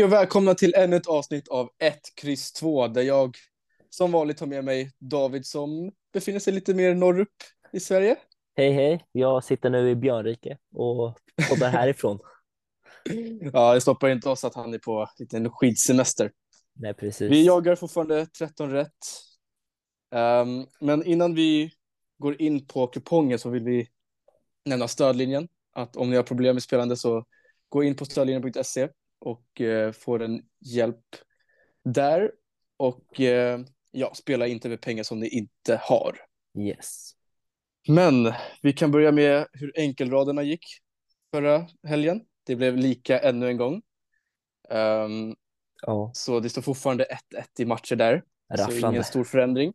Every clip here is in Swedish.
Hej och välkomna till ännu ett avsnitt av 1, kryss 2 där jag som vanligt har med mig David som befinner sig lite mer norrup i Sverige. Hej hej, jag sitter nu i Björnrike och poddar härifrån. Ja, det stoppar inte oss att han är på lite skidsemester. Nej, precis. Vi jagar fortfarande 13 rätt. Um, men innan vi går in på kupongen så vill vi nämna stödlinjen. Att om ni har problem med spelande så gå in på stödlinjen.se och eh, får en hjälp där. Och eh, ja, spela inte med pengar som ni inte har. Yes. Men vi kan börja med hur enkelraderna gick förra helgen. Det blev lika ännu en gång. Um, ja. Så det står fortfarande 1-1 i matcher där. Rafflande. Så ingen stor förändring.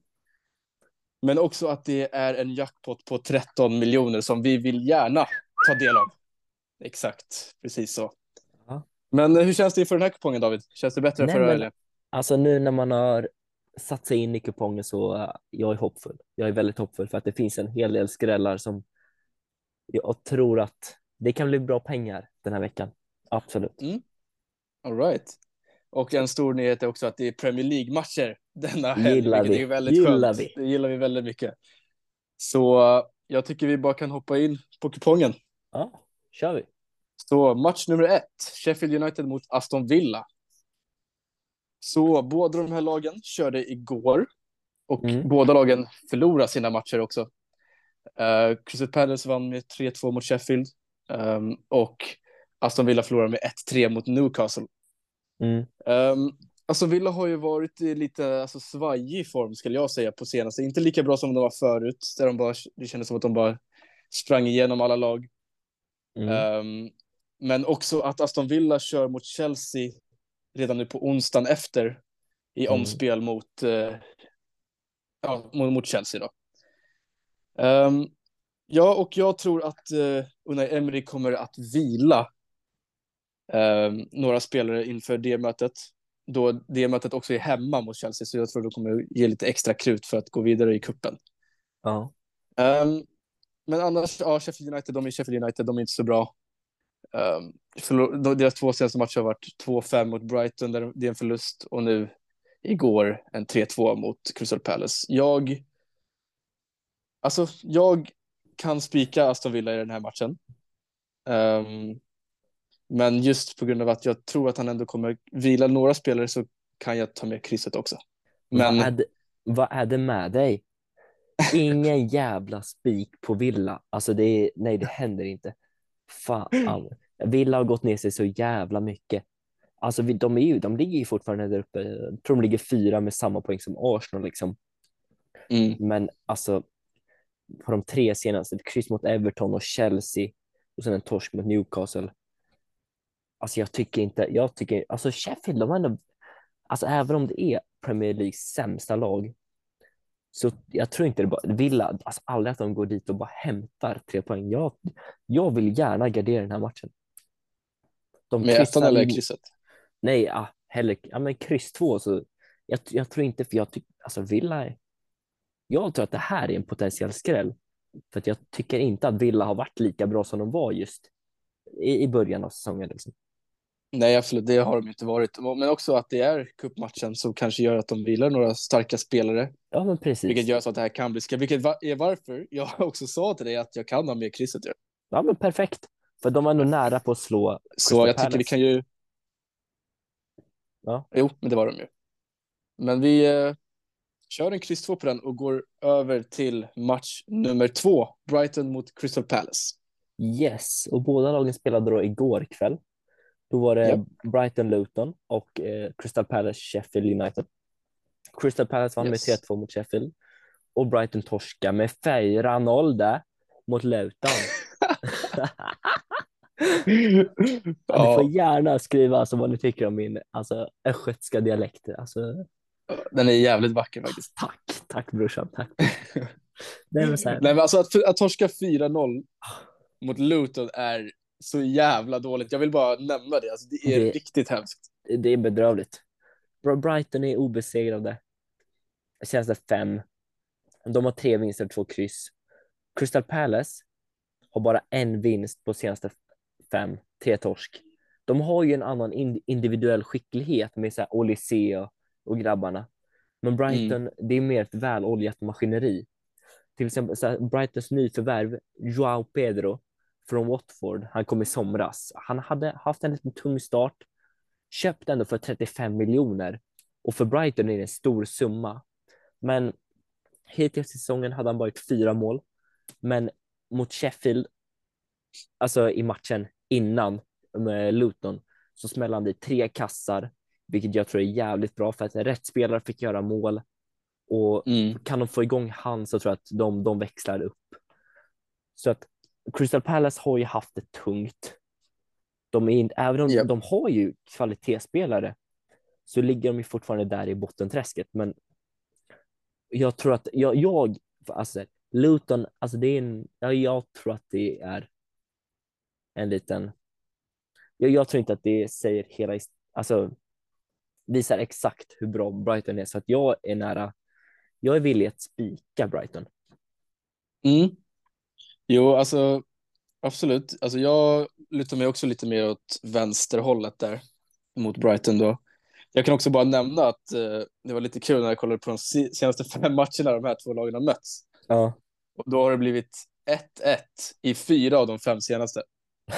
Men också att det är en jackpot på 13 miljoner som vi vill gärna ta del av. Exakt, precis så. Men hur känns det för den här kupongen David? Känns det bättre än förra men-? Alltså nu när man har satt sig in i kupongen så uh, jag är hoppfull. Jag är väldigt hoppfull för att det finns en hel del skrällar som jag tror att det kan bli bra pengar den här veckan. Absolut. All right. Och en stor nyhet är också att det är Premier League-matcher denna helg, Gillar vi. är väldigt Gillar skönt. vi. Det gillar vi väldigt mycket. Så uh, jag tycker vi bara kan hoppa in på kupongen. Ja, kör vi. Så match nummer ett, Sheffield United mot Aston Villa. Så båda de här lagen körde igår och Mm. båda lagen förlorade sina matcher också. Uh, Crystal Palace vann med 3-2 mot Sheffield um, och Aston Villa förlorade med 1-3 mot Newcastle. Mm. Um, Aston Villa har ju varit i lite alltså, svajig form skulle jag säga på senaste. Inte lika bra som de var förut, där de bara, det kändes som att de bara sprang igenom alla lag. Mm. Um, men också att Aston Villa kör mot Chelsea redan nu på onsdagen efter i Mm. omspel mot, uh, ja, mot, mot Chelsea. Då. Um, ja, och jag tror att uh, Unai Emery kommer att vila um, några spelare inför det mötet. Då det mötet också är hemma mot Chelsea, så jag tror att de kommer ge lite extra krut för att gå vidare i kuppen. Ja. Um, men annars, ja, Sheffield United, de är Sheffield United, de är inte så bra. Um, deras två senaste matcher har varit 2-5 mot Brighton, där det är en förlust, och nu igår en 3-2 mot Crystal Palace. Jag, alltså, jag kan spika Aston Villa i den här matchen. Um, men just på grund av att jag tror att han ändå kommer vila några spelare så kan jag ta med krysset också. Men Vad, är det, vad är det med dig? Ingen jävla spik på Villa. Alltså det är, nej det händer inte. Fan. Villa har gått ner sig så jävla mycket. Alltså de, är ju, de ligger ju fortfarande där uppe. Jag tror de ligger fyra med samma poäng som Arsenal liksom. mm, Men alltså på de tre senaste, ett kryss mot Everton och Chelsea och sen en torsk mot Newcastle. Alltså jag tycker inte, jag tycker, alltså Sheffield, de har ändå, alltså även om det är Premier Leagues sämsta lag, så jag tror inte det bara, Villa, alltså aldrig att de går dit och bara hämtar tre poäng. Jag, jag vill gärna gardera den här matchen. De med ettan eller krysset? Nej, ja, hellre, ja men kryss två så jag, jag tror inte, för jag tycker, alltså Villa jag tror att det här är en potentiell skräll. För jag tycker inte att Villa har varit lika bra som de var just i, i början av säsongen. Liksom. Nej, absolut, det har de inte varit. Men också att det är cupmatchen som kanske gör att de vilar några starka spelare, Ja, men precis. vilket gör så att det här kan bli skräll. Vilket är varför jag också sa till dig att jag kan ha med krysset. Ja, men perfekt. För de var ändå nära på att slå Så jag tycker vi Palace. kan ju... Ja. Jo, men det var de ju. Men vi eh, kör en kryss 2 på den och går över till match nummer två. Brighton mot Crystal Palace. Yes, och båda lagen spelade då igår kväll. Då var det Japp. Brighton Luton och eh, Crystal Palace Sheffield United. Crystal Palace vann Yes. med 3-2 mot Sheffield och Brighton torska med 4-0 där mot Luton. Ja, ni får gärna skriva alltså vad ni tycker om min alltså, östgötska dialekt. Alltså, den är jävligt vacker faktiskt. tack, tack brorsan. Tack. Nej, men så här, Nej, men alltså att, att torska 4-0 mot Luton är så jävla dåligt. Jag vill bara nämna det. Alltså, det är Det- riktigt hemskt. det är bedrövligt. Brighton är obesegrade. Senaste fem. De har tre vinster och två kryss. Crystal Palace har bara en vinst på senaste fem, tre torsk. de har ju en annan in, individuell skicklighet med så här Olysee och grabbarna. Men Brighton, det är mer ett väloljat maskineri. Till exempel så här, Brightons nyförvärv, Joao Pedro från Watford, han kom i somras. Han hade haft en liten tung start, köpt ändå för 35 miljoner och för Brighton är det en stor summa. Men hittills i säsongen hade han varit fyra mål, men mot Sheffield, alltså i matchen innan med Luton, så smällde han dit tre kassar, vilket jag tror är jävligt bra för att rätt spelare fick göra mål och Mm. kan de få igång han så tror jag att de, de växlar upp. Så att Crystal Palace har ju haft det tungt. De är inte, även om Japp. de har ju kvalitetsspelare så ligger de ju fortfarande där i bottenträsket. Men jag tror att jag, jag alltså Luton, alltså det är en, ja, jag tror att det är en liten, jag, jag tror inte att det säger hela, alltså visar exakt hur bra Brighton är så att jag är nära, jag är villig att spika Brighton. Mm. Jo, alltså absolut. Alltså jag lutar mig också lite mer åt vänsterhållet där mot Brighton då. Jag kan också bara nämna att eh, det var lite kul när jag kollade på de se- senaste fem matcherna de här två lagen har mötts. Ja, Och då har det blivit 1-1 i fyra av de fem senaste.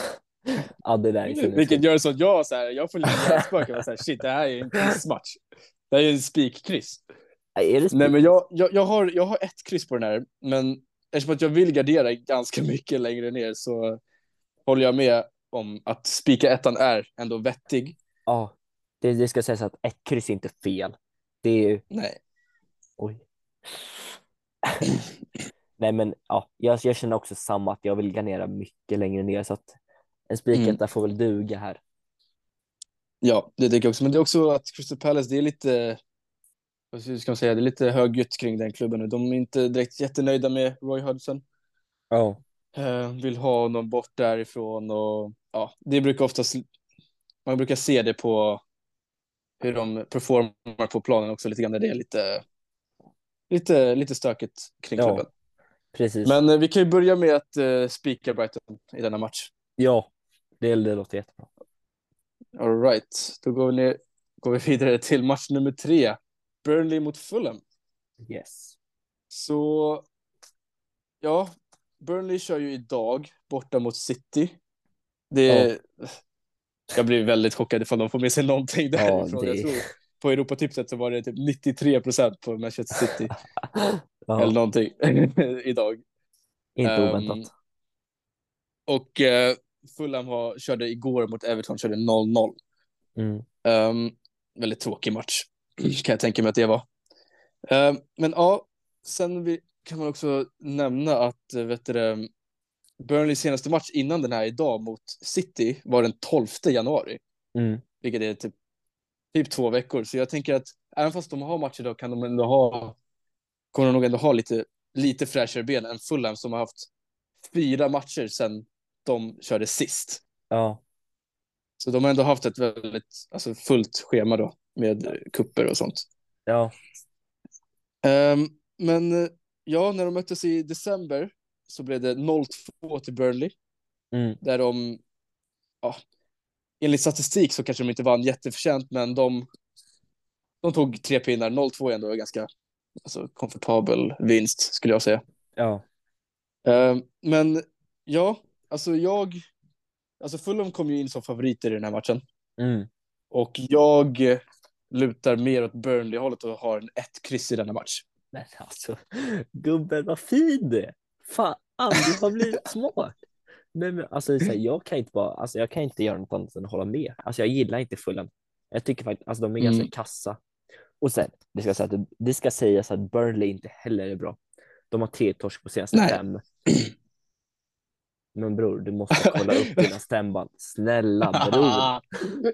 ja det där är Vilket gör så att jag, så här, jag får lite hjärnspöken. Shit, det här är en quizmatch. Det här är en spikkryss. Det Nej, men jag, jag, jag, har, jag har ett kryss på den här, men eftersom att jag vill gardera ganska mycket längre ner så håller jag med om att spika ettan är ändå vettig. Ja, det, det ska sägas att ett kryss är inte fel. Det är ju, Nej. oj. Nej men ja, jag, jag känner också samma att jag vill garnera mycket längre ner så att en spiketta Mm. får väl duga här. Ja, det tycker jag också. Men det är också att Crystal Palace, det är lite, vad ska man säga, det är lite högljutt kring den klubben nu. De är inte direkt jättenöjda med Roy Hodgson. Ja, Eh, vill ha honom bort därifrån och ja, det brukar oftast, man brukar se det på hur de performar på planen också lite grann när det är lite, lite, lite stökigt kring Ja. klubben. precis. Men eh, vi kan ju börja med att eh, spika Brighton i denna match. Ja, det, det låter jättebra. All right, då går vi, ner, går vi vidare till match nummer tre. Burnley mot Fulham. Yes. Så ja, Burnley kör ju idag borta mot City. Det, Jag blir väldigt chockad ifall de får med sig någonting därifrån. det- Jag tror på Europatipset så var det typ 93 procent på Manchester City Ja, eller någonting idag. inte Ehm, oväntat. Och eh, Fulham har, körde igår mot Everton, körde 0-0. Mm. Ehm, väldigt tråkig match kan jag tänka mig att det var. Ehm, men ja, sen kan man också nämna att eh, vet du, Burnleys senaste match innan den här idag mot City var den 12 januari, Mm. vilket är typ, typ två veckor. Så jag tänker att även fast de har matcher idag kan de ändå ha, kommer de nog ändå ha lite, lite fräschare ben än Fulham som har haft fyra matcher sedan de körde sist. Ja, Så de har ändå haft ett väldigt alltså, fullt schema då med kupper och sånt. ja, Ehm, men eh, ja, när de möttes i december så blev det 0-2 till Burnley. mm. Där de, ja, enligt statistik så kanske de inte vann jätteförtjänt, men de, de tog tre pinnar. 0-2 är ändå en ganska alltså, komfortabel vinst skulle jag säga. ja, Ehm, men ja, alltså jag, alltså Fulham kom ju in som favoriter i den här matchen. mm. Och jag lutar mer åt Burnley-hållet och har en ett kryss i denna match. Men alltså, gubben vad fin du är. Fan, du har blivit smart. Nej, men alltså, här, jag kan inte bara, alltså, jag kan inte göra något annat än att hålla med. Alltså, jag gillar inte Fulham. Jag tycker faktiskt, alltså, de är ganska Mm. kassa. Och sen, det ska, säga att, det ska sägas att Burnley inte heller är bra. De har tre torsk på senaste Nej. fem. Men bror, du måste kolla upp dina stämband. Snälla bror.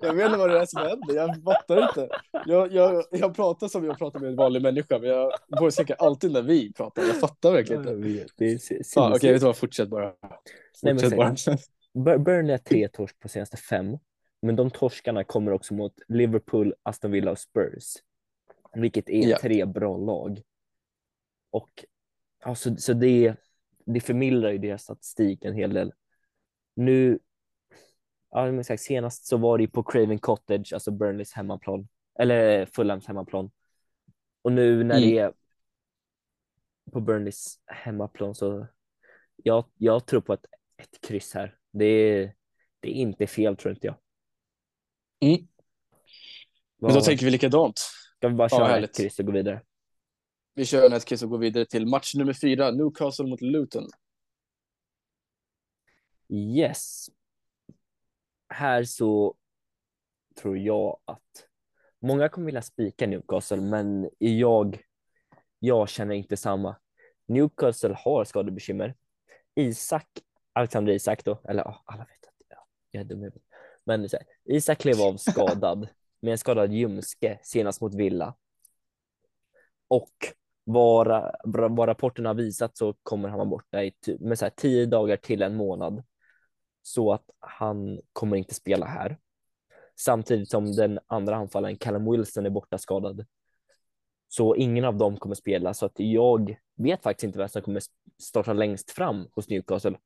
jag vet inte vad det är som händer, jag fattar inte. Jag, jag, jag pratar som jag pratar med en vanlig människa, men jag voice alltid när vi pratar. Jag fattar verkligen inte. det är Fan, Okej, sinnes- vet du vad, fortsätt bara. Nej, Fortsätt säg- bara. Bur- Burnley har tre torsk på senaste fem, men de torskarna kommer också mot Liverpool, Aston Villa och Spurs, vilket är Ja. tre bra lag. Och alltså, så det, det förmildrar ju deras statistik en hel del. Nu, ja, men senast så var det på Craven Cottage, alltså Burnleys hemmaplan, eller Fulhams hemmaplan. Och nu när Mm. det är på Burnleys hemmaplan så jag, jag tror på ett, ett kryss här. Det är, det är inte fel tror inte jag. Mm. Men då tänker vi likadant. Ska vi bara Ja, köra härligt. ett kryss och gå vidare? Vi kör en kiss och går vidare till match nummer fyra, Newcastle mot Luton. Yes. Här så tror jag att många kommer vilja spika Newcastle, men jag, jag känner inte samma. Newcastle har skadebekymmer. Isak, Alexander Isak då, eller ja, alla vet att ja, jag är dum. Men så här, Isak klev av skadad med en skadad ljumske senast mot Villa. Och vad, vad rapporterna har visat så kommer han vara borta i ty- med så här tio dagar till en månad. Så att han kommer inte spela här. Samtidigt som den andra anfallaren Callum Wilson är borta skadad. Så ingen av dem kommer spela så att jag vet faktiskt inte vem som kommer starta längst fram hos Newcastle.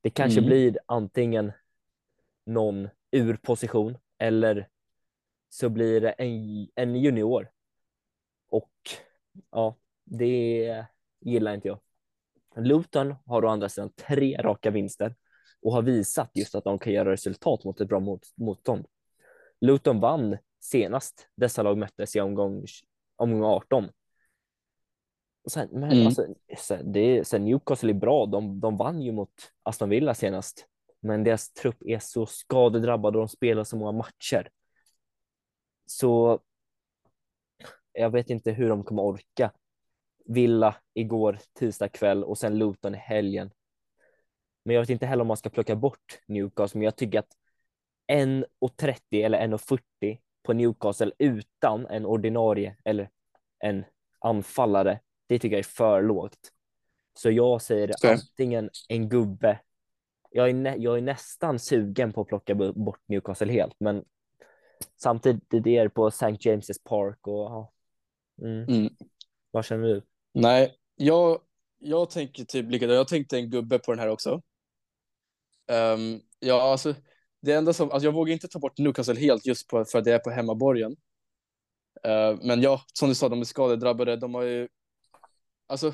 Det kanske Mm. blir antingen någon ur position eller så blir det en, en junior. Och ja, det gillar inte jag. Luton har å andra sidan tre raka vinster och har visat just att de kan göra resultat mot ett bra mot, motstånd. Luton vann senast dessa lag möttes i omgång, omgång 18. Och sen, men Mm. alltså, det, sen Newcastle är bra, de, de vann ju mot Aston Villa senast. Men deras trupp är så skadedrabbad och de spelar så många matcher. Så jag vet inte hur de kommer orka. Villa igår tisdag kväll och sen Luton i helgen. Men jag vet inte heller om man ska plocka bort Newcastle, men jag tycker att 1,30 eller 1,40 på Newcastle utan en ordinarie eller en anfallare, det tycker jag är för lågt. Så jag säger Okej. antingen en gubbe. Jag är, jag är nästan sugen på att plocka bort Newcastle helt, men samtidigt det är på St. James's Park och ja. Mm. Mm. Vad känner du? Nej, jag, jag tänker typ likadant. Jag tänkte en gubbe på den här också. Ehm, ja, alltså, det enda som, alltså jag vågar inte ta bort Newcastle helt just på, för att det är på hemmaborgen. Ehm, men ja, som du sa, de är skadedrabbade. De har ju, alltså,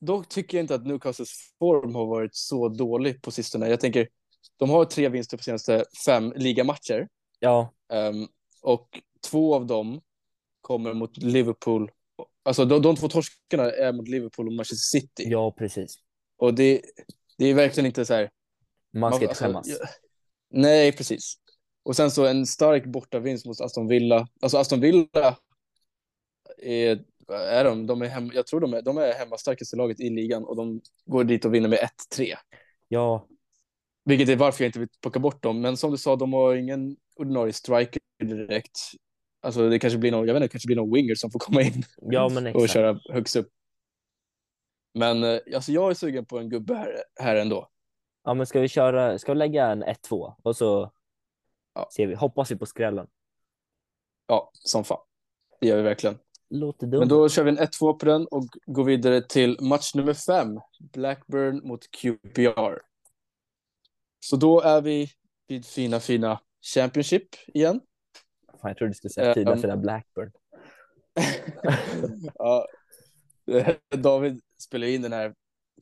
dock tycker jag inte att Newcastles form har varit så dålig på sistone. Jag tänker, de har tre vinster på senaste fem ligamatcher. Ja, Ehm, och två av dem kommer mot Liverpool. Alltså de, de två torskarna är mot Liverpool och Manchester City. ja precis. Och det, det är verkligen inte så här. Man ska inte alltså, skämmas. ja, nej, precis. Och sen så en stark bortavinst mot Aston Villa. Alltså Aston Villa är, är de, de är hem, jag tror de är, de är hemmastarkaste laget i ligan och de går dit och vinner med 1-3. Ja, Vilket är varför jag inte vill plocka bort dem. Men som du sa, de har ingen ordinarie striker direkt. Alltså det kanske blir någon, jag vet inte, kanske blir någon winger som får komma in ja och köra högst upp. Men eh, alltså jag är sugen på en gubbe här, här ändå. Ja, men ska vi köra, ska vi lägga en 1-2 och så Ja. ser vi, hoppas vi på skrällen. Ja, som fan. Det gör vi verkligen. Låter dumt. Men då kör vi en 1-2 på den och går vidare till match nummer fem. Blackburn mot QPR. Så då är vi vid fina, fina Championship igen. Fan, jag trodde du skulle säga fina Ehm. fina Blackburn. ja, David spelar in den här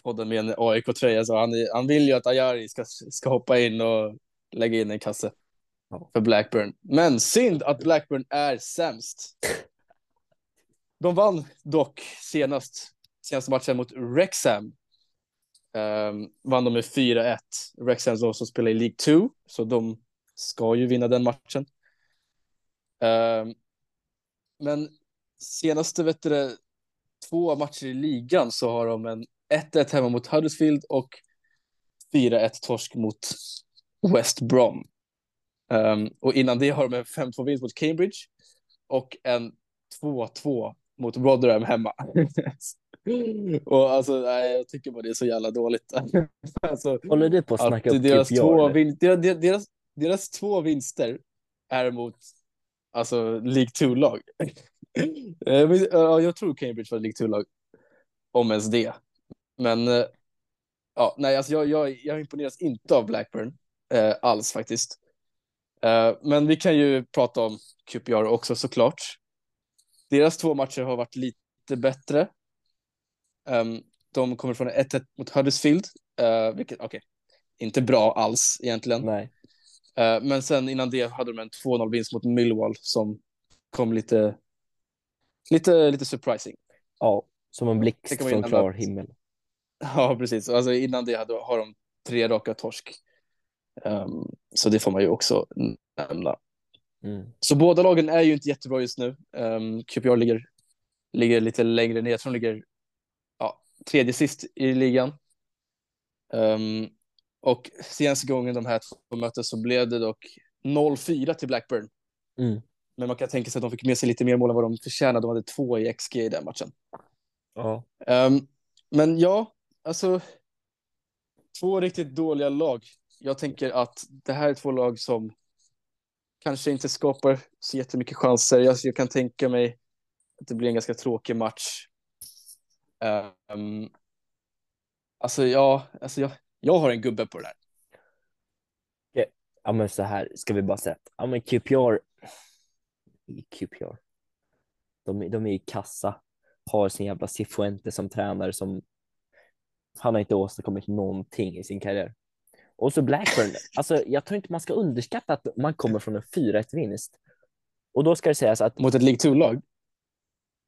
podden med en AIK-tröja, så han, han vill ju att Ajari ska, ska hoppa in och lägga in en kasse Ja. för Blackburn. Men synd att Blackburn är sämst. De vann dock senast, senaste matchen mot Wrexham. Um, vann de med 4-1. Wrexham som spelar i League 2, så de ska ju vinna den matchen. Ehm, men senaste vet du, två matcher i ligan så har de en 1-1 hemma mot Huddersfield och 4-1 torsk mot West Brom. Ehm, och innan det har de en 5-2 vinst mot Cambridge och en 2-2 mot Rotherham hemma. och alltså, nej, jag tycker bara det är så jävla dåligt. alltså, Håller du på att att snacka upp deras, QPR två deras, deras, deras, deras två vinster är mot alltså, League 2-lag. Eh, ja, jag tror Cambridge var League 2-lag, om ens det. Men eh, ja, nej, alltså, jag, jag, jag imponeras inte av Blackburn eh, alls faktiskt. Eh, men vi kan ju prata om QPR också såklart. Deras två matcher har varit lite bättre. Um, de kommer från 1-1 mot Huddersfield, uh, vilket okej, okay, inte bra alls egentligen. Nej. Uh, men sen innan det hade de en 2-0 vinst mot Millwall som kom lite, lite, lite surprising. Ja, som en blixt från klar himmel. Ja, precis. Alltså innan det hade, har de tre raka torsk. Um, så det får man ju också nämna. Mm. Så båda lagen är ju inte jättebra just nu. Um, QPR ligger, ligger lite längre ner. Jag tror de ligger ja, tredje sist i ligan. Um, och senaste gången de här två möttes så blev det dock 0-4 till Blackburn. Mm. Men man kan tänka sig att de fick med sig lite mer mål än vad de förtjänade. De hade två i XG i den matchen. Ja. Um, men ja, alltså två riktigt dåliga lag. Jag tänker att det här är två lag som kanske inte skapar så jättemycket chanser. Jag, jag kan tänka mig att det blir en ganska tråkig match. Um, alltså, ja, alltså jag, jag har en gubbe på det där. Ja, men så här ska vi bara säga att ja, men QPR, QPR, de, de är ju kassa, har sin jävla Cifuente som tränare som han har inte åstadkommit någonting i sin karriär. Och så Blackburn, alltså jag tror inte man ska underskatta att man kommer från en 4-1 vinst. Och då ska det sägas att... Mot ett League 2-lag?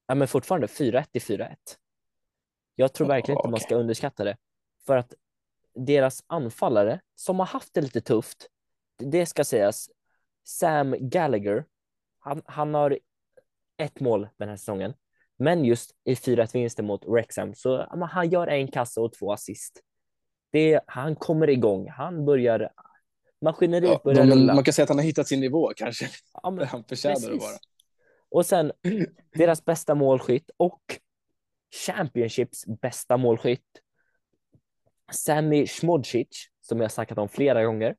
Ja, men fortfarande 4-1 i 4-1. Jag tror verkligen oh, inte man ska underskatta det. För att deras anfallare, som har haft det lite tufft, det ska sägas, Sam Gallagher, han, han har ett mål den här säsongen. Men just i 4-1 vinsten mot Wrexham så han gör en kassa och två assist det, han kommer igång, han börjar, maskineriet ja, börjar de, rulla. Man kan säga att han har hittat sin nivå kanske, ja, men, han förtjänar det bara. Och sen deras bästa målskytt och Championships bästa målskytt, Sami Smodcic, som jag snackat om flera gånger,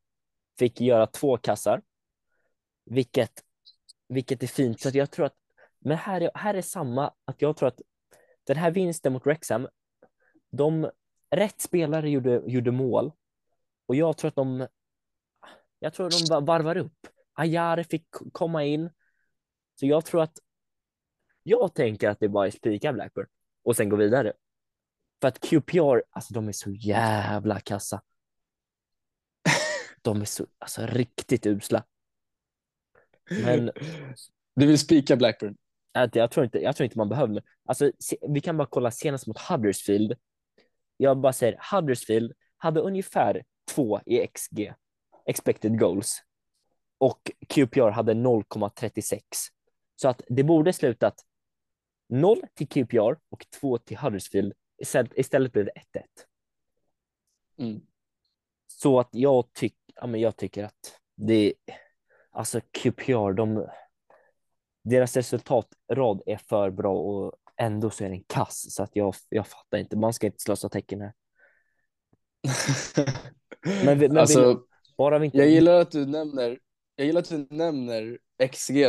fick göra två kassar, vilket, vilket är fint. Så jag tror att, men här är, här är samma, att jag tror att den här vinsten mot Wrexham, de rätt spelare gjorde, gjorde mål och jag tror att de, jag tror att de varvar upp. Ayare fick komma in. Så jag tror att, jag tänker att det bara är spika Blackburn och sen gå vidare. För att QPR, alltså de är så jävla kassa. De är så, alltså riktigt usla. Men... Du vill spika Blackburn? Jag tror inte, jag tror inte man behöver. Alltså, vi kan bara kolla senast mot Huddersfield jag bara säger Huddersfield hade ungefär två i XG, expected goals, och QPR hade 0,36. Så att det borde slutat 0 till QPR och 2 till Huddersfield. Istället, istället blev det 1-1. Mm. Så att jag, tyck, ja, men jag tycker att det alltså QPR, de, deras resultatrad är för bra och ändå så är den kass så att jag, jag fattar inte. Man ska inte slösa tecken här. men, men alltså, vi, bara vi inte... Jag gillar att du nämner. Jag gillar att du nämner XG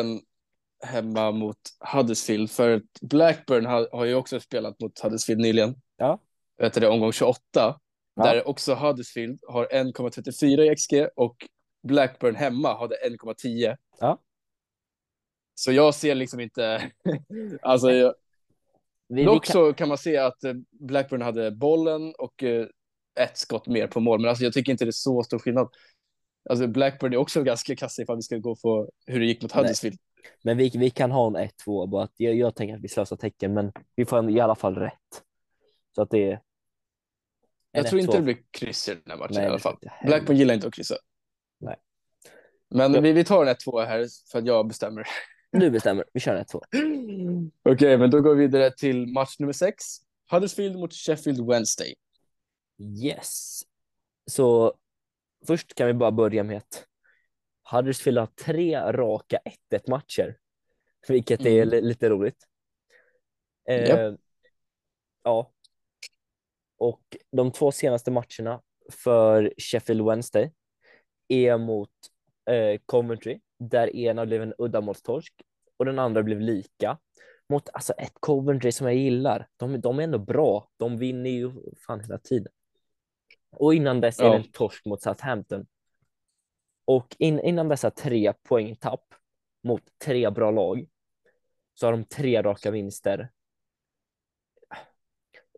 hemma mot Huddersfield för Blackburn har, har ju också spelat mot Huddersfield nyligen. Ja. Vet du det, omgång 28 ja. där också Huddersfield har 1,34 i XG och Blackburn hemma hade 1,10. Ja. Så jag ser liksom inte, alltså jag, vi, Dock kan... så kan man se att eh, Blackburn hade bollen och eh, ett skott mer på mål, men alltså jag tycker inte det är så stor skillnad. Alltså Blackburn är också ganska kass ifall vi ska gå på hur det gick mot Huddersfield. Men vi, vi kan ha en 1-2, bara att jag, jag tänker att vi slösar tecken, men vi får i alla fall rätt. Så att det är. Jag tror inte det blir kryss i den här matchen Nej, i alla fall. Blackburn gillar inte att kryssa. Nej. Men ja. vi, vi tar en 1-2 här för att jag bestämmer. Du bestämmer, vi kör 1-2. Okej, okay, men då går vi vidare till match nummer 6. Huddersfield mot Sheffield Wednesday. Yes. Så först kan vi bara börja med att Huddersfield har tre raka 1-1 matcher, vilket är mm. lite roligt. Eh, yep. Ja. Och de två senaste matcherna för Sheffield Wednesday är mot eh, Coventry där ena blev en uddamålstorsk och den andra blev lika mot alltså ett Coventry som jag gillar. De, de är ändå bra. De vinner ju fan hela tiden. Och innan dess ja. är det en torsk mot Southampton. Och in, innan dessa tre poängtapp mot tre bra lag så har de tre raka vinster.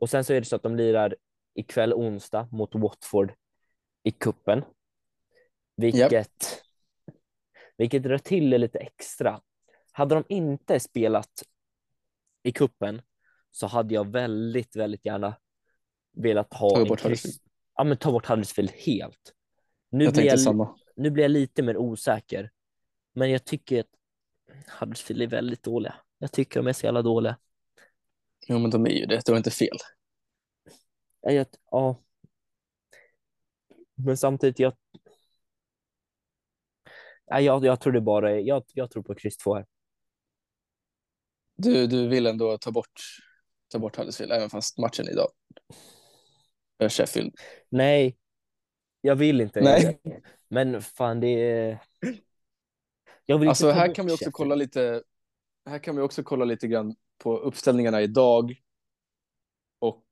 Och sen så är det så att de lirar ikväll onsdag mot Watford i kuppen. Vilket, Japp. vilket drar till det lite extra. Hade de inte spelat i kuppen så hade jag väldigt, väldigt gärna velat ha Ta bort kryss. Ja, men ta bort Huddersfield helt. Nu Jag blir tänkte jag, samma. Nu blir jag lite mer osäker. Men jag tycker att Huddersfield är väldigt dåliga. Jag tycker de är så jävla dåliga. Jo, men de är ju det. Det var inte fel. Ja, Jag, ja. Men samtidigt, jag, ja, jag, jag tror det bara är, jag, jag tror på kryss 2 här. Du, du vill ändå ta bort, ta bort Huddersfield, även fast matchen idag. är Sheffield. Nej, jag vill inte. Nej. Men fan, det är... Jag vill Alltså här kan vi också kolla lite. Här kan vi också kolla lite grann på uppställningarna idag. Och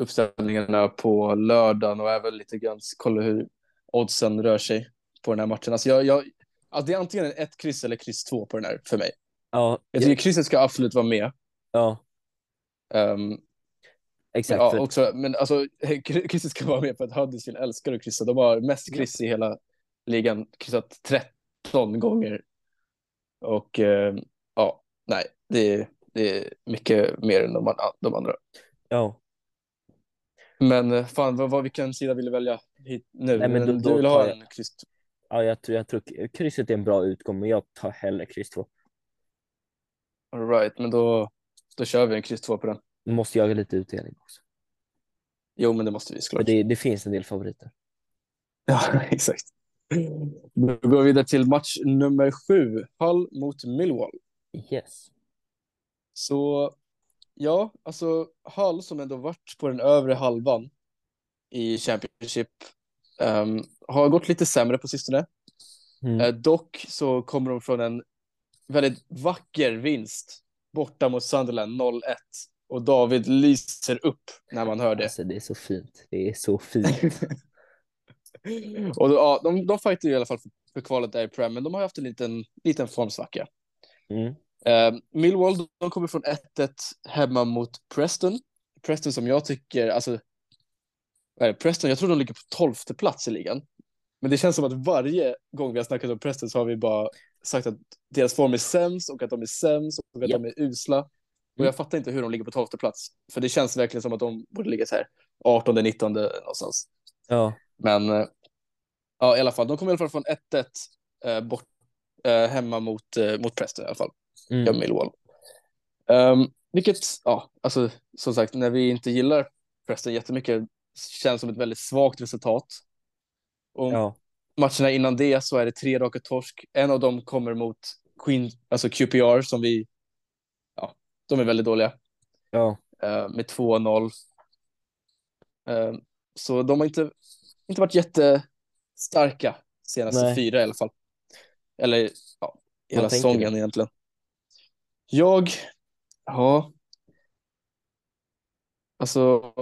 uppställningarna på lördagen och även lite grann kolla hur oddsen rör sig på den här matchen. Alltså jag, jag, alltså det är antingen ett kryss eller kryss två på den här för mig. Ja, Jag tycker krysset ska absolut vara med. ja, Um, exakt. ja, också, men alltså, krysset ska vara med för att Huddersfield älskar att kryssa. De har mest kryss i hela ligan, kryssat 13 gånger. Och eh, ja, nej, det, är- det är mycket mer än de, de andra. ja. Men eh, fan, vad, vad, vilken sida vill du välja hit nu? Nej, men då- du vill ha en kryss? ja jag, tror, jag tror krysset är en bra utgång, men jag tar hellre kryss 2. All right, men då, då kör vi en kryss två på den. Måste jag ha lite utdelning också. Jo, men det måste vi såklart. det, det finns en del favoriter. Ja, exakt. Då går vi vidare till match nummer sju, Hull mot Millwall. Yes. Så ja, alltså Hull som ändå varit på den övre halvan i Championship ehm, har gått lite sämre på sistone. Mm. Eh, dock så kommer de från en väldigt vacker vinst borta mot Sunderland 0-1 och David lyser upp när man hör det. Alltså det är så fint. Det är så fint. och då, ja, de, de fightar i alla fall för, för kvalet där i Prem, men de har haft en liten, liten formsvacka. Mm. Eh, Millwall, de kommer från 1-1 hemma mot Preston. Preston som jag tycker, alltså, det? Preston, jag tror de ligger på 12 plats i ligan. Men det känns som att varje gång vi har snackat om Preston så har vi bara sagt att deras form är sämst och att de är sämst och att Japp. de är usla. Och Mm. jag fattar inte hur de ligger på 12 plats. För det känns verkligen som att de borde ligga så här 18, 19 någonstans. Ja. Men eh, ja, i alla fall, de kommer i alla fall från 1-1 eh, bort eh, hemma mot, eh, mot Preston i alla fall. Ja, Mm. Millwall. Um, vilket, ja, alltså som sagt, när vi inte gillar Preston jättemycket känns som ett väldigt svagt resultat. Och Ja. matcherna innan det så är det tre raka torsk. En av dem kommer mot Queen, alltså QPR som vi, de är väldigt dåliga Ja. eh, med 2-0. Eh, så de har inte, inte varit jättestarka senaste Nej. fyra i alla fall. Eller ja, hela säsongen egentligen. Jag, ja, alltså,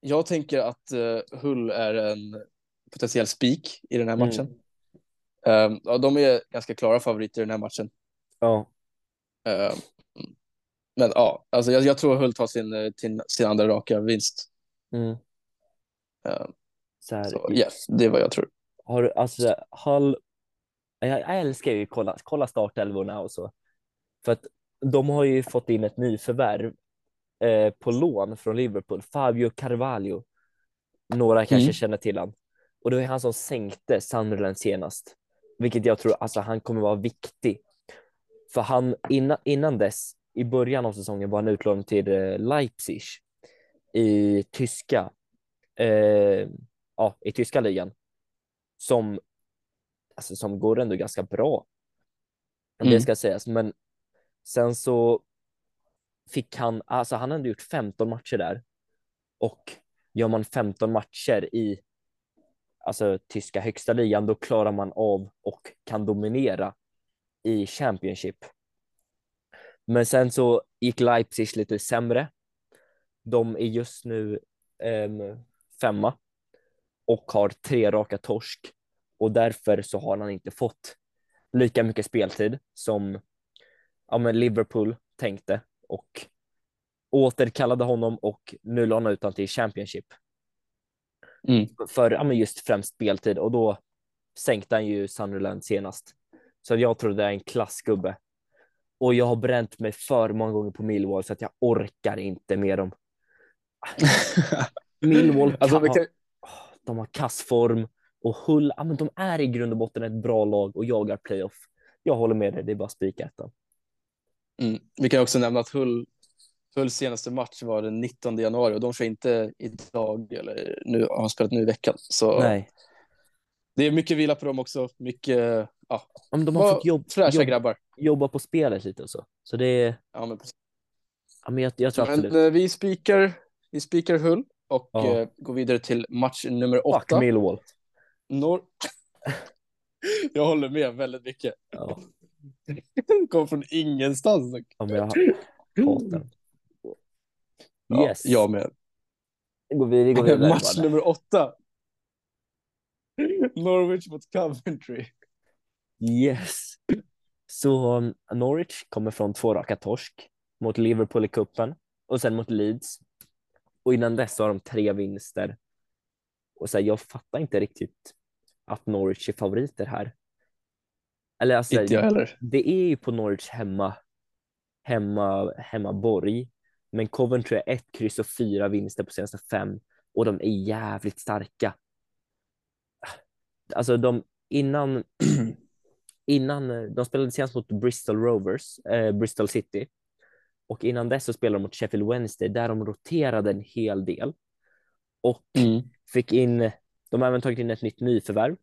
jag tänker att eh, Hull är en potentiell spik i den här Mm. matchen. Eh, ja, de är ganska klara favoriter i den här matchen. Ja. Eh, men ja, alltså jag, jag tror Hull tar sin, eh, sin, sin andra raka vinst. Mm. Eh, Så här, så yes, det är vad jag tror. Har du, alltså Hull, jag, jag älskar ju kolla, kolla startelvorna och så. För att de har ju fått in ett nyförvärv eh, på lån från Liverpool, Fabio Carvalho. Några kanske Mm. känner till han. Och det var han som sänkte Sunderland senast. Vilket jag tror, alltså han kommer vara viktig. För han, innan, innan dess, i början av säsongen var han utlånad till eh, Leipzig i tyska, eh, ja, i tyska ligan. Som, alltså, som går ändå ganska bra. Mm. Det ska sägas, men sen så fick han, alltså han hade gjort 15 matcher där och gör man 15 matcher i alltså tyska högsta ligan, då klarar man av och kan dominera i Championship. Men sen så gick Leipzig lite sämre. De är just nu em, femma och har tre raka torsk och därför så har han inte fått lika mycket speltid som ja, men Liverpool tänkte och återkallade honom och nu lånade ut honom till Championship. Mm. För ja, men just främst speltid och då sänkte han ju Sunderland senast. Så jag tror det är en klassgubbe. Och jag har bränt mig för många gånger på Millwall så att jag orkar inte med dem. Millwall alltså, kan- kan, de har kassform och Hull, ja, men de är i grund och botten ett bra lag och jagar playoff. Jag håller med dig, det är bara spika ettan. mm, vi kan också nämna att Hull, Hulls senaste match var den 19 januari och de kör inte idag eller nu har spelat nu i veckan. Så Nej, det är mycket vila på dem också. Mycket ja, men de har fått jobb, fräscha grabbar. jobba på spelet lite och så. Så det är, Ja, men precis. ja, men jag, jag tror absolut. Men eh, vi spikar, vi spikar Hull och Ja. eh, går vidare till match nummer Fuck åtta. Millwall. Norr... Jag håller med väldigt mycket. Ja, kom från ingenstans. ja, men jag hatar den. Ja, Yes. Jag med. Vi går vidare, vi går vidare. Match nummer åtta. Norwich mot Coventry. Yes. Så um, Norwich kommer från två raka torsk mot Liverpool i kuppen och sen mot Leeds. Och innan dess har de tre vinster. Och så här, jag fattar inte riktigt att Norwich är favoriter här. Eller alltså, Inte jag heller. det är ju på Norwich hemma, hemma, hemmaborg. Men Coventry är ett kryss och fyra vinster på senaste fem och de är jävligt starka. Alltså de innan, innan eh, de spelade senast mot Bristol Rovers, eh, Bristol City. Och innan dess så spelade de mot Sheffield Wednesday där de roterade en hel del. Och Mm. fick in, de har även tagit in ett nytt nyförvärv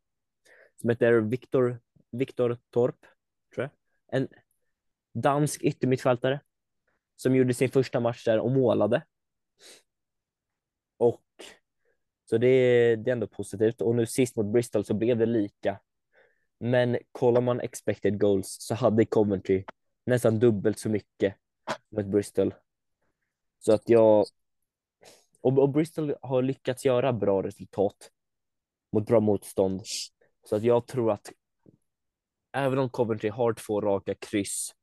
som heter Viktor, Viktor Torp, tror jag. En dansk yttermittfältare som gjorde sin första match där och målade. Och så det, är- det är ändå positivt. Och nu sist mot Bristol så blev det lika. Men kollar man expected goals så hade Coventry nästan dubbelt så mycket mot Bristol. Så att jag... Och, och Bristol har lyckats göra bra resultat mot bra motstånd. Så att jag tror att även om Coventry har två raka kryss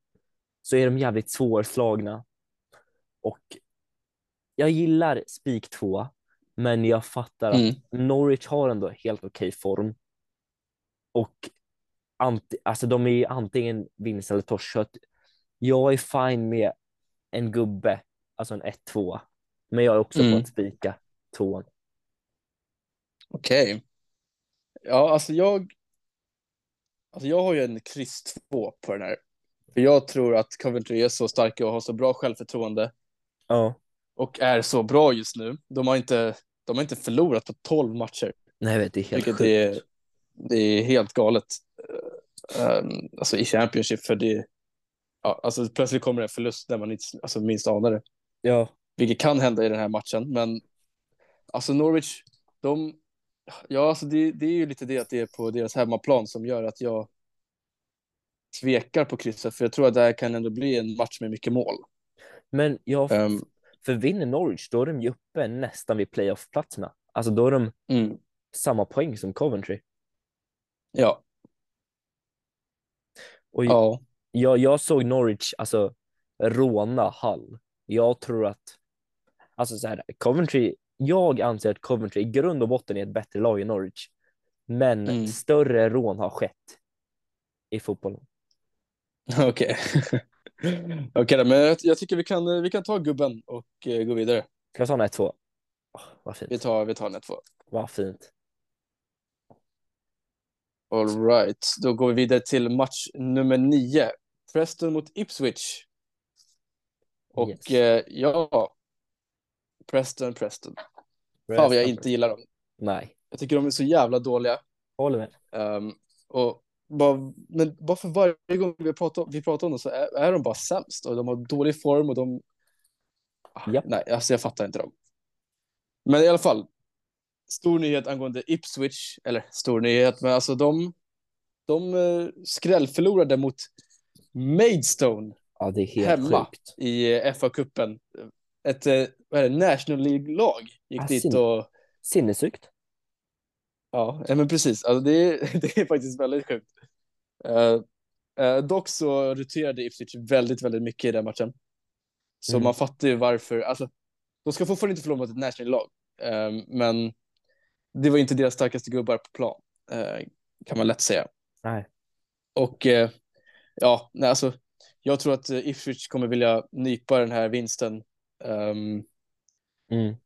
så är de jävligt svårslagna. Och jag gillar spik två, men jag fattar att Mm. Norwich har ändå helt okej form. Och anti, alltså de är ju antingen vinst eller torsk. Så att jag är fine med en gubbe, alltså en 1-2. Men jag är också Mm. på att spika tvåan. Okej. Ja, alltså jag... Alltså jag har ju en kryss två på den här. För jag tror att Coventry är så starka och har så bra självförtroende Ja. Och är så bra just nu. De har inte, de har inte förlorat på 12 matcher, Nej, vet, det är helt sjukt. är, det är helt galet. Eh, um, alltså i Championship, för det... Ja, alltså plötsligt kommer det en förlust där man inte alltså, minst anar det. Ja, vilket kan hända i den här matchen. Men alltså Norwich, de, ja, alltså det, det är ju lite det att det är på deras hemmaplan som gör att jag tvekar på krysset, för jag tror att det här kan ändå bli en match med mycket mål. men jag, Ehm, för vinner Norwich då är de ju uppe nästan vid playoff-platserna. Alltså då är de mm, samma poäng som Coventry. ja, Och ja, jag, jag såg Norwich alltså råna Hull. Jag tror att, alltså så här, Coventry, jag anser att Coventry i grund och botten är ett bättre lag än Norwich. Men Mm. större rån har skett i fotbollen. okej. Okej, då, men jag, jag tycker vi kan, vi kan ta gubben och eh, gå vidare. Ska jag ta en 1-2? Åh, vad Vi fint. tar, vi tar en två. Vad fint. All right, då går vi vidare till match nummer nio. Preston mot Ipswich. Och Yes. eh, ja, Preston, Preston. Fan vad jag inte gillar dem. Nej, Jag tycker de är så jävla dåliga. håller med. Ehm, och bara, men bara för varje gång vi pratar, vi pratar om dem så är, är de bara sämst. Och de har dålig form och de... Ah, Japp. Nej, alltså jag fattar inte dem. Men i alla fall, stor nyhet angående Ipswich. Eller stor nyhet, men alltså de, de uh, skrällförlorade mot Maidstone Ja, det är helt Hemma. sjukt. i uh, FA-cupen. Ett uh, vad är det, National League-lag gick Ah, dit och... Sinnessjukt. Ja, men precis. Alltså, det, är, det är faktiskt väldigt sjukt. Uh, uh, dock så roterade Ipswich väldigt, väldigt mycket i den matchen. Så Mm. man fattar ju varför. Alltså, de ska fortfarande inte förlora mot ett national-lag, uh, men det var inte deras starkaste gubbar på plan, uh, kan man lätt säga. Nej. Och ja, nej, alltså, jag tror att Ipswich kommer vilja nypa den här vinsten um, Mm.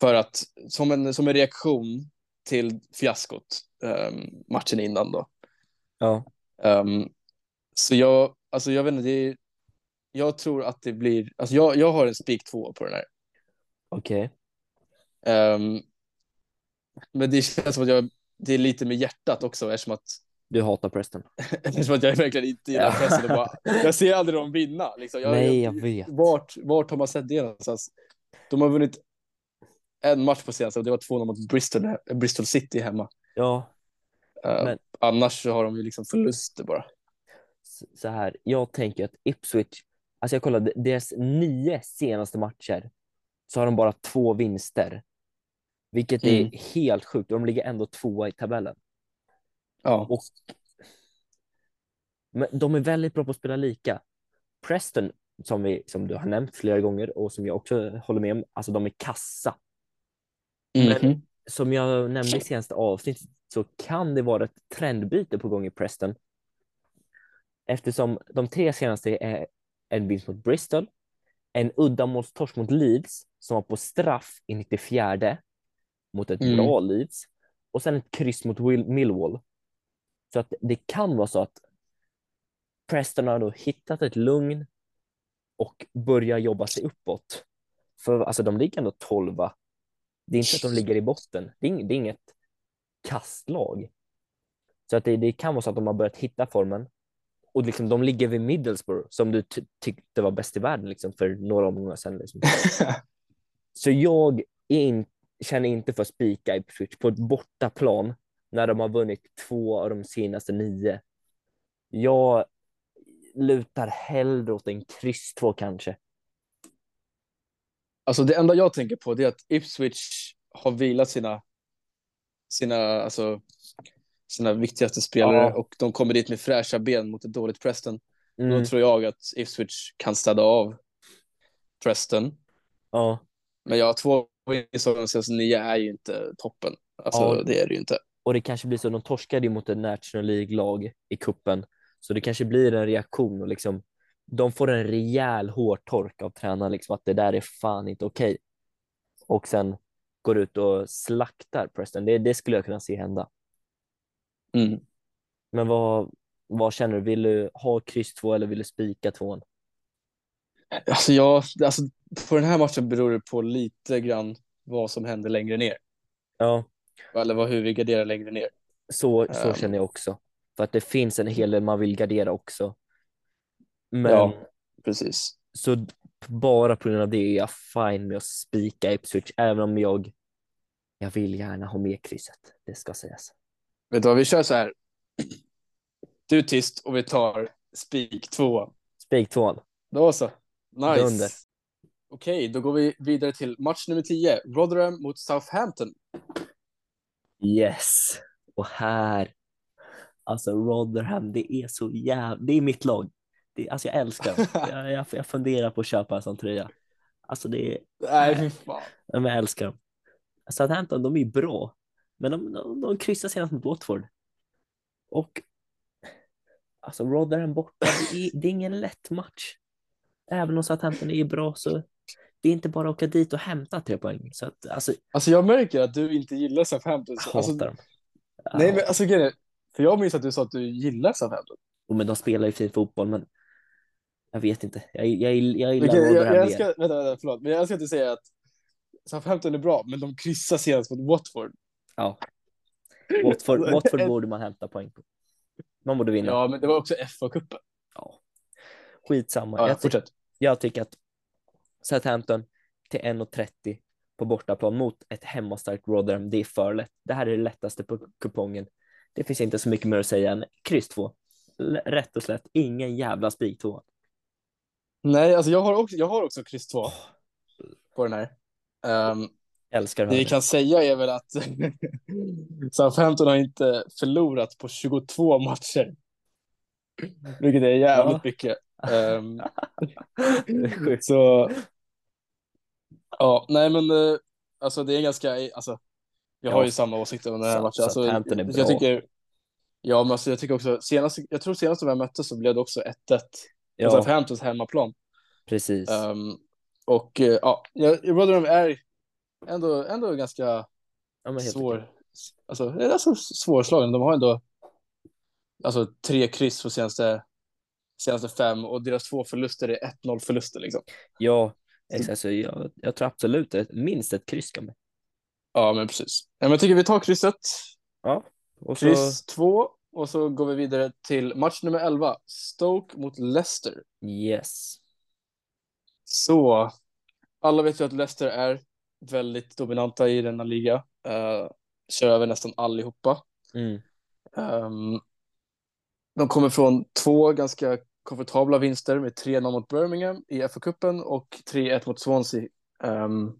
för att som en, som en reaktion till fiaskot um, matchen innan då. Ja. Um, så jag, alltså jag vet inte, är, jag tror att det blir, alltså jag, jag har en spik två på den här. Okej. Um, men det känns som att jag, det är lite med hjärtat också eftersom att, Du hatar Preston. eftersom att jag verkligen inte gillar. Och bara, jag ser aldrig dem vinna. Liksom. Jag, Nej, jag vet. vart, vart har man sett det någonstans? De har vunnit en match på senaste och det var 2-0 mot Bristol, Bristol City hemma. Ja, Uh, Men- Annars så har de ju liksom förluster bara. så här. Jag tänker att Ipswich, alltså jag kollade deras nio senaste matcher så har de bara två vinster. Vilket Mm. är helt sjukt. De ligger ändå tvåa i tabellen. Ja. Och men de är väldigt bra på att spela lika. Preston, som, vi, som du har nämnt flera gånger och som jag också håller med om, alltså de är kassa. Men- Mhm. Som jag nämnde i senaste avsnittet så kan det vara ett trendbyte på gång i Preston. Eftersom de tre senaste är en vinst mot Bristol, en uddamålstorsk mot Leeds som var på straff i 94 mot ett Mm. bra Leeds och sen ett kryss mot Will- Millwall. Så att det kan vara så att Preston har då hittat ett lugn och börjar jobba sig uppåt. För alltså de ligger ändå 12 Det är inte att de ligger i botten. Det är, det är inget kastlag. Så att det, det kan vara så att de har börjat hitta formen. Och liksom, de ligger vid Middlesbrough som du ty- tyckte var bäst i världen liksom, för några omgångar sedan. Liksom. Så jag in, känner inte för att spika Ipswich på ett bortaplan när de har vunnit två av de senaste nio. Jag lutar hellre åt en kryss två kanske. Alltså det enda jag tänker på det är att Ipswich har vilat sina, sina, alltså, sina viktigaste spelare Ja. och de kommer dit med fräscha ben mot ett dåligt Preston. Mm, Då tror jag att Ipswich kan städa av Preston. ja. Men ja, två vinster av de senaste nio är ju inte toppen. Alltså Ja. det är det ju inte. Och det kanske blir så, de torskade ju mot ett National League-lag i kuppen så det kanske blir en reaktion och liksom de får en rejäl hårtork av tränaren, liksom att det där är fan inte okej. Och sen går ut och slaktar Preston. Det, det skulle jag kunna se hända. Mm. Men vad, vad känner du? Vill du ha kryss två eller vill du spika tvåan? Alltså, jag, alltså på den här matchen beror det på lite grann vad som händer längre ner. Ja, Eller vad, hur vi garderar längre ner. så, så Ehm. känner jag också. För att det finns en hel del man vill gardera också. Men Ja. Precis. Så bara på grund av det är jag fine med att spika Ipswich, även om jag, jag vill gärna ha med krysset. Det ska sägas. Vet du vad, vi kör så här. Du är tyst och vi tar spik två. Spik tvåan. Då så. Nice. Dunder. Okej, då går vi vidare till match nummer 10. Rotherham mot Southampton. Yes. Och här, alltså Rotherham, det är så jävla, det är mitt lag. Det, alltså jag älskar dem. jag, jag, jag funderar på att köpa en sån tröja. Alltså det är, Nej, fy fan. men jag älskar dem. Southampton, de är ju bra, men de, de, de kryssar senast mot Watford. Och alltså Rotherham borta, det är, det är ingen lätt match. Även om Southampton är bra så det är inte bara att åka dit och hämta tre poäng. Så att, alltså, Alltså jag märker att du inte gillar Southampton. jag Så, hatar alltså, dem. nej, men alltså grejen För jag minns att du sa att du gillar Southampton. och men de spelar ju fin fotboll, men jag vet inte. Jag, jag, jag gillar Okej, jag, jag älskar, vänta, vänta, förlåt. Men jag älskar att du säger att Southampton är bra, men de kryssar senast mot Watford. Ja. Watford, Watford borde man hämta poäng på. Man borde vinna. Ja, men det var också FA-cupen. Ja. Skitsamma. Ja, jag, ty- jag tycker att Southampton till 1,30 på bortaplan mot ett hemmastarkt Rotherham, det är för lätt. Det här är det lättaste på kupongen. Det finns inte så mycket mer att säga än kryss 2. Rätt och slätt, ingen jävla spik 2. Nej, alltså jag har också, jag har också kryss 2 på den här. Ehm, Älskar Det vi kan säga är väl att Southampton har inte förlorat på 22 matcher. Vilket är jävligt Ja. mycket. Sjukt. så ja, nej men eh, alltså det är ganska, alltså vi har ju samma åsikter om den här matchen. Alltså, jag tycker, ja men alltså jag tycker också, senast, jag tror senast de här möttes så blev det också 1-1 Ja, Southamptons hemmaplan. precis. Ehm, och eh, ja, Rotherham är ändå, ändå ganska ja, svår, alltså, det är alltså svårslagen. De har ändå alltså, tre kryss på senaste, senaste fem och deras två förluster är 1-0 förluster. Liksom. Ja, exakt. Så jag, jag tror absolut att minst ett kryss kan med. Ja, men precis. Ja, men jag tycker vi tar krysset. Ja, och så Kryss två och så går vi vidare till match nummer 11. Stoke mot Leicester. yes. Så alla vet ju att Leicester är väldigt dominanta i denna liga. Uh, kör över nästan allihopa. Mm. Ehm, de kommer från två ganska komfortabla vinster med 3-0 mot Birmingham i FA-cupen och 3-1 mot Swansea ehm,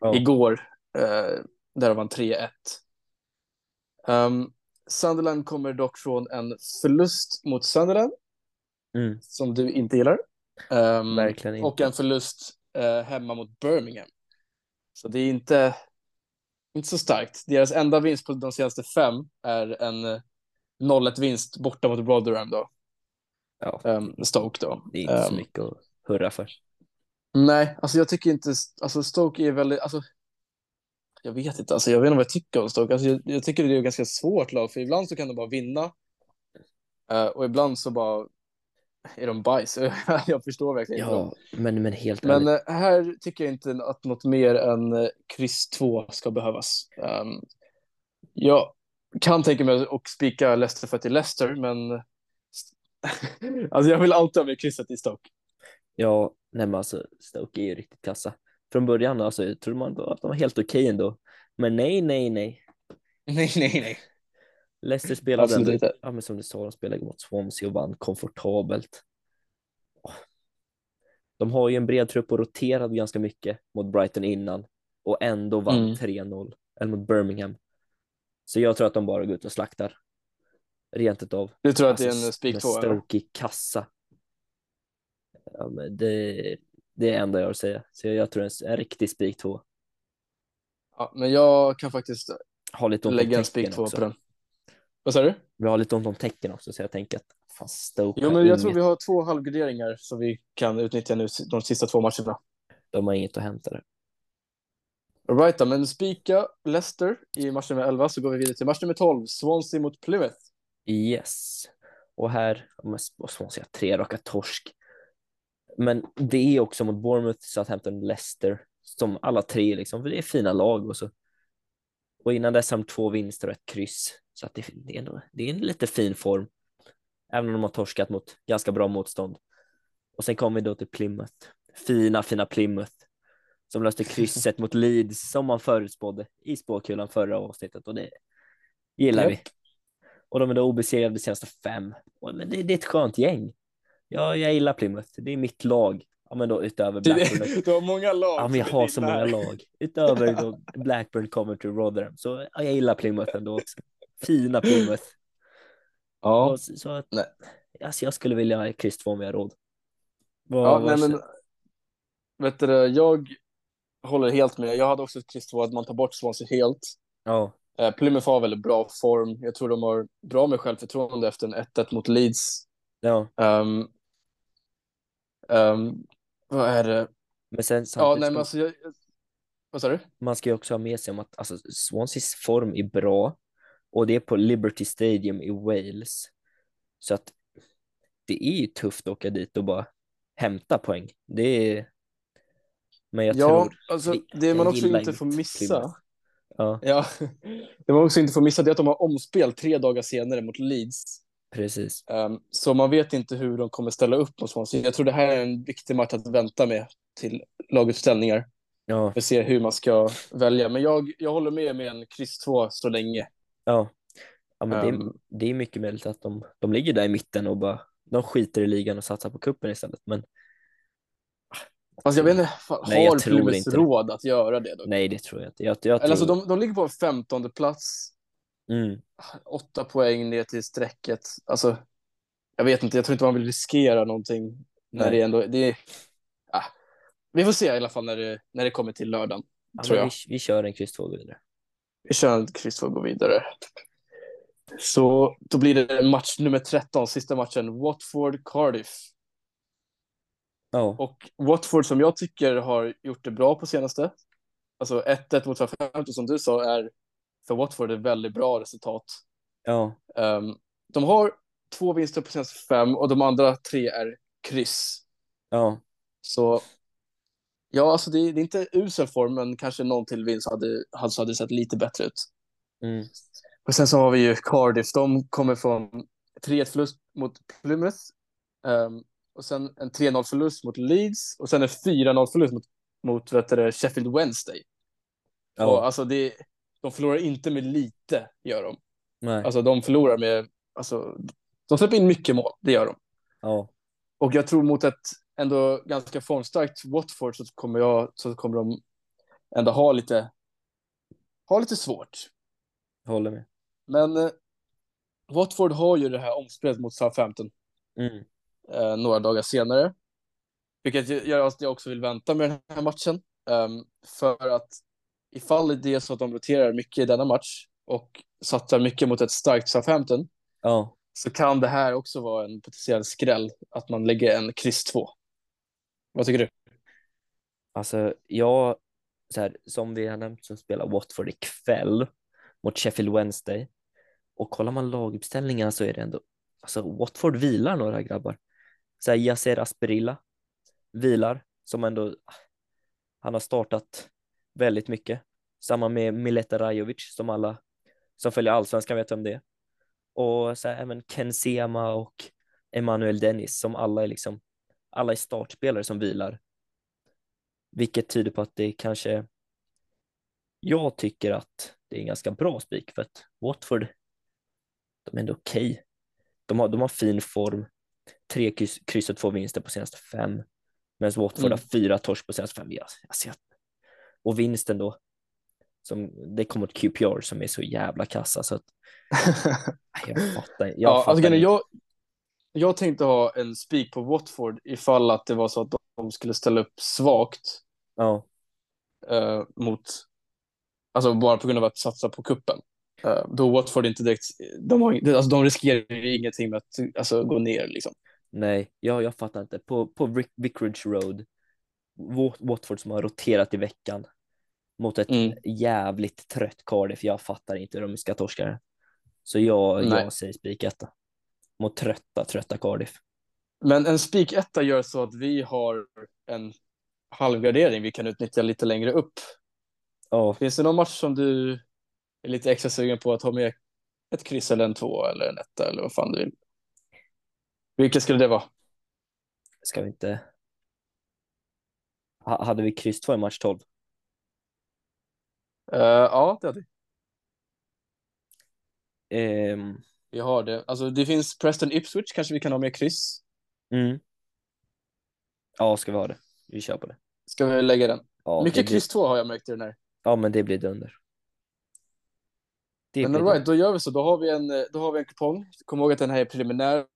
Ja. igår. Uh, där de vann 3-1. Um, Sunderland kommer dock från en förlust mot Sunderland Mm. som du inte gillar. Ehm, Verkligen inte. och en förlust eh, hemma mot Birmingham. Så det är inte, inte så starkt. Deras enda vinst på de senaste fem är en eh, 0-1 vinst borta mot Rotherham då. Ja, Ehm, Stoke då. det är inte så Ehm, mycket att hurra för. Nej, alltså jag tycker inte, alltså Stoke är väldigt, alltså jag vet inte, alltså jag vet inte vad jag tycker om Stoke. Alltså jag, jag tycker det är ett ganska svårt lag, för ibland så kan de bara vinna eh, och ibland så bara är de bajs. jag förstår verkligen inte. Ja, men, men helt Men eh, här tycker jag inte att något mer än eh, kryss 2 ska behövas. Um, jag kan tänka mig att spika Leicester för att det är Leicester, men alltså jag vill alltid ha med krysset i Stoke. Ja, nej men alltså Stoke är ju riktigt kassa. Från början alltså, trodde man då att de var helt okej ändå. Men nej, nej, nej. Nej, nej, nej. Leicester spelade ändå, inte. ja men som du sa, de spelade mot Swansea och vann komfortabelt. De har ju en bred trupp och roterat ganska mycket mot Brighton innan och ändå vann Mm. 3-0, eller mot Birmingham. Så jag tror att de bara går ut och slaktar. Rent utav. Du tror att det är Alltså, en spik med 2? eller? Stoke i kassa. Ja, men det, det är det enda jag har att säga. Så jag, tror en, en riktig spik 2. Ja, men jag kan faktiskt Har lite ont lägga en spik 2 också. på den. Vad sa du? Vi har lite ont om tecken också, så jag tänker att fan Stoke Jo, men jag inget, tror vi har två halvgraderingar som vi kan utnyttja nu de sista två matcherna. de har inget att hämta där. Right, då, men spika Leicester i match nummer 11 så går vi vidare till match nummer 12, Swansea mot Plymouth. Yes. Och här, säga tre raka torsk. Men det är också mot Bournemouth, Southampton, Leicester som alla tre liksom, för det är fina lag och så. Och innan dess har de två vinster och ett kryss, så att det, det, är ändå, det är en lite fin form. Även om de har torskat mot ganska bra motstånd. Och sen kommer vi då till Plymouth. Fina, fina Plymouth. Som löste krysset mot Leeds som man förutspådde i spåkulan förra avsnittet och det gillar Japp. vi. Och de är då obesegrade de senaste fem. Men det, det är ett skönt gäng. Ja, jag gillar Plymouth. Det är mitt lag. Ja, men då utöver Blackburn. Du har många lag. Ja, men jag har så många lag. Utöver då Blackburn, Coventry, Rotherham. Så ja, jag gillar Plymouth ändå också. Fina Plymouth. Ja, Och så, så att, Nej. alltså, jag skulle vilja ha kryss två om jag har råd. Vad, ja nej, men vet du, jag håller helt med. Jag hade också ett kryss 2 att man tar bort Swansea helt. ja, Eh, Plymouth har väldigt bra form. Jag tror de har bra med självförtroende efter en 1-1 mot Leeds. ja, Um, um, vad är det? men sen Ja, nej, men alltså, jag, vad sa du? man ska ju också ha med sig om att alltså, Swanseas form är bra och det är på Liberty Stadium i Wales. Så att det är ju tufft att åka dit och bara hämta poäng. Det är... Men jag ja, tror... alltså, det man också inte får missa. Ja, Ja, det man också inte får missa det är att de har omspel tre dagar senare mot Leeds. Precis. Um, så man vet inte hur de kommer ställa upp mot Swansea. Jag tror det här är en viktig match att vänta med till laguppställningar. Ja, För att se hur man ska välja. Men jag, jag håller med med en kryss 2 så länge. ja. ja men det, är, Ehm. det är mycket möjligt att de, de ligger där i mitten och bara de skiter i ligan och satsar på kuppen istället. Men Alltså jag vet inte, fan, Nej, har det. råd att göra det? Då? Nej, det tror jag inte. Jag, jag Eller alltså tror... de, de ligger på en femtonde plats, mm. åtta poäng ner till strecket. Alltså, jag vet inte, jag tror inte man vill riskera någonting när Nej. det ändå, det är, ah, vi får se i alla fall när det, när det kommer till lördagen, ja, tror jag. vi, vi kör en kryss 2 vidare. Vi kör en kryss för att gå vidare. Så då blir det match nummer 13, sista matchen, Watford-Cardiff. Ja, Och Watford som jag tycker har gjort det bra på senaste. Alltså 1-1 mot Southampton som du sa är för Watford ett väldigt bra resultat. ja, Um, de har två vinster på senaste fem och de andra tre är kryss. ja, Så ja, alltså det, det är inte usel form, men kanske någon till vinst hade, hade, hade sett lite bättre ut. mm. Och sen så har vi ju Cardiff. De kommer från 3-1 förlust mot Plymouth. Um, och sen en 3-0 förlust mot Leeds. Och sen en 4-0 förlust mot, mot vet du, Sheffield Wednesday. Och ja, alltså det, de förlorar inte med lite, gör de. nej, Alltså de förlorar med, alltså, de släpper in mycket mål, det gör de. ja, Och jag tror mot ett ändå ganska formstarkt Watford så kommer, jag, så kommer de ändå ha lite, ha lite svårt. jag håller med. Men eh, Watford har ju det här omspelet mot Southampton Mm. eh, några dagar senare. Vilket gör att jag också vill vänta med den här matchen. Ehm, för att ifall det är så att de roterar mycket i denna match och satsar mycket mot ett starkt Southampton Ja, så kan det här också vara en potentiell skräll att man lägger en kryss 2. Vad tycker du? alltså jag, så här, som vi har nämnt så spelar Watford ikväll mot Sheffield Wednesday. Och kollar man laguppställningarna så är det ändå, alltså Watford vilar några grabbar. Så här, Yasser Asperilla vilar, som ändå, han har startat väldigt mycket. Samma med Mileta Rajovic som alla som följer allsvenskan vet om det är. Och så här, även Ken Sema och Emanuel Dennis som alla är liksom, alla är startspelare som vilar. Vilket tyder på att det kanske, jag tycker att det är en ganska bra spik för att Watford, de är ändå okej. De, har, de har fin form, tre kryss, kryss och två vinster på senaste fem, medan Watford Mm. har fyra torsk på senaste fem. Jag, jag ser att, och vinsten då, som, det kommer mot QPR som är så jävla kassa så att jag fattar, jag ja, fattar alltså, grejen är, inte. jag, jag tänkte ha en spik på Watford ifall att det var så att de skulle ställa upp svagt Ja, eh, mot, alltså bara på grund av att satsa på kuppen. Eh, då Watford inte direkt, de, har, alltså, de riskerar ju ingenting med att alltså, gå ner liksom. nej, jag, jag fattar inte. På, på Vic- Vicarage Road, Watford som har roterat i veckan mot ett Mm. jävligt trött Cardiff. Jag fattar inte hur de ska torska det. Så jag, Nej. jag säger spik etta. Mot trötta, trötta Cardiff. Men en spik etta gör så att vi har en halvgardering vi kan utnyttja lite längre upp. Ja, Finns det någon match som du är lite extra sugen på att ha med ett kryss eller en två eller en etta eller vad fan du vill? Vilka skulle det vara? ska vi inte... Ha, hade vi kryss 2 i match 12? Eh, ja, det hade vi. Ehm, Vi har det. Alltså, det finns Preston Ipswich, kanske vi kan ha med kryss. mm. Ja, ska vi ha det? Vi kör på det. Ska vi lägga den? Ja, Mycket blir, kryss två har jag märkt i den här. ja men det blir dunder. Det Men blir all right, då gör vi så. Då har vi en, då har vi en kupong. Kom ihåg att den här är preliminär.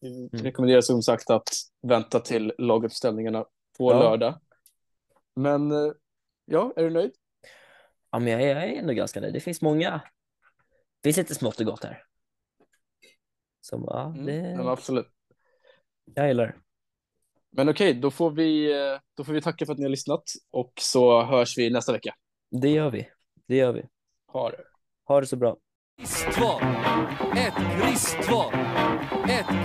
Vi Mm. rekommenderar som sagt att vänta till laguppställningarna på Ja. lördag. Men eh, ja, är du nöjd? Ja, men jag är, jag är ändå ganska nöjd. Det finns många. Det finns lite smått och gott här. Som, ja, Mm, det, ja, men absolut. jag gillar det. Men okej, då, får vi, eh, då får vi tacka för att ni har lyssnat och så hörs vi nästa vecka. Det gör vi. Det gör vi. Ha det. Ha det så bra. Kryss 2. Ett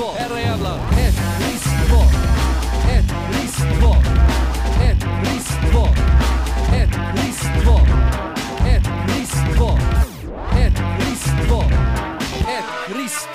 två. Herre jävlar. Ett, risk. Ett, risk. Ett, risk. Ett, risk. Ett, risk. Ett, risk. Ett, risk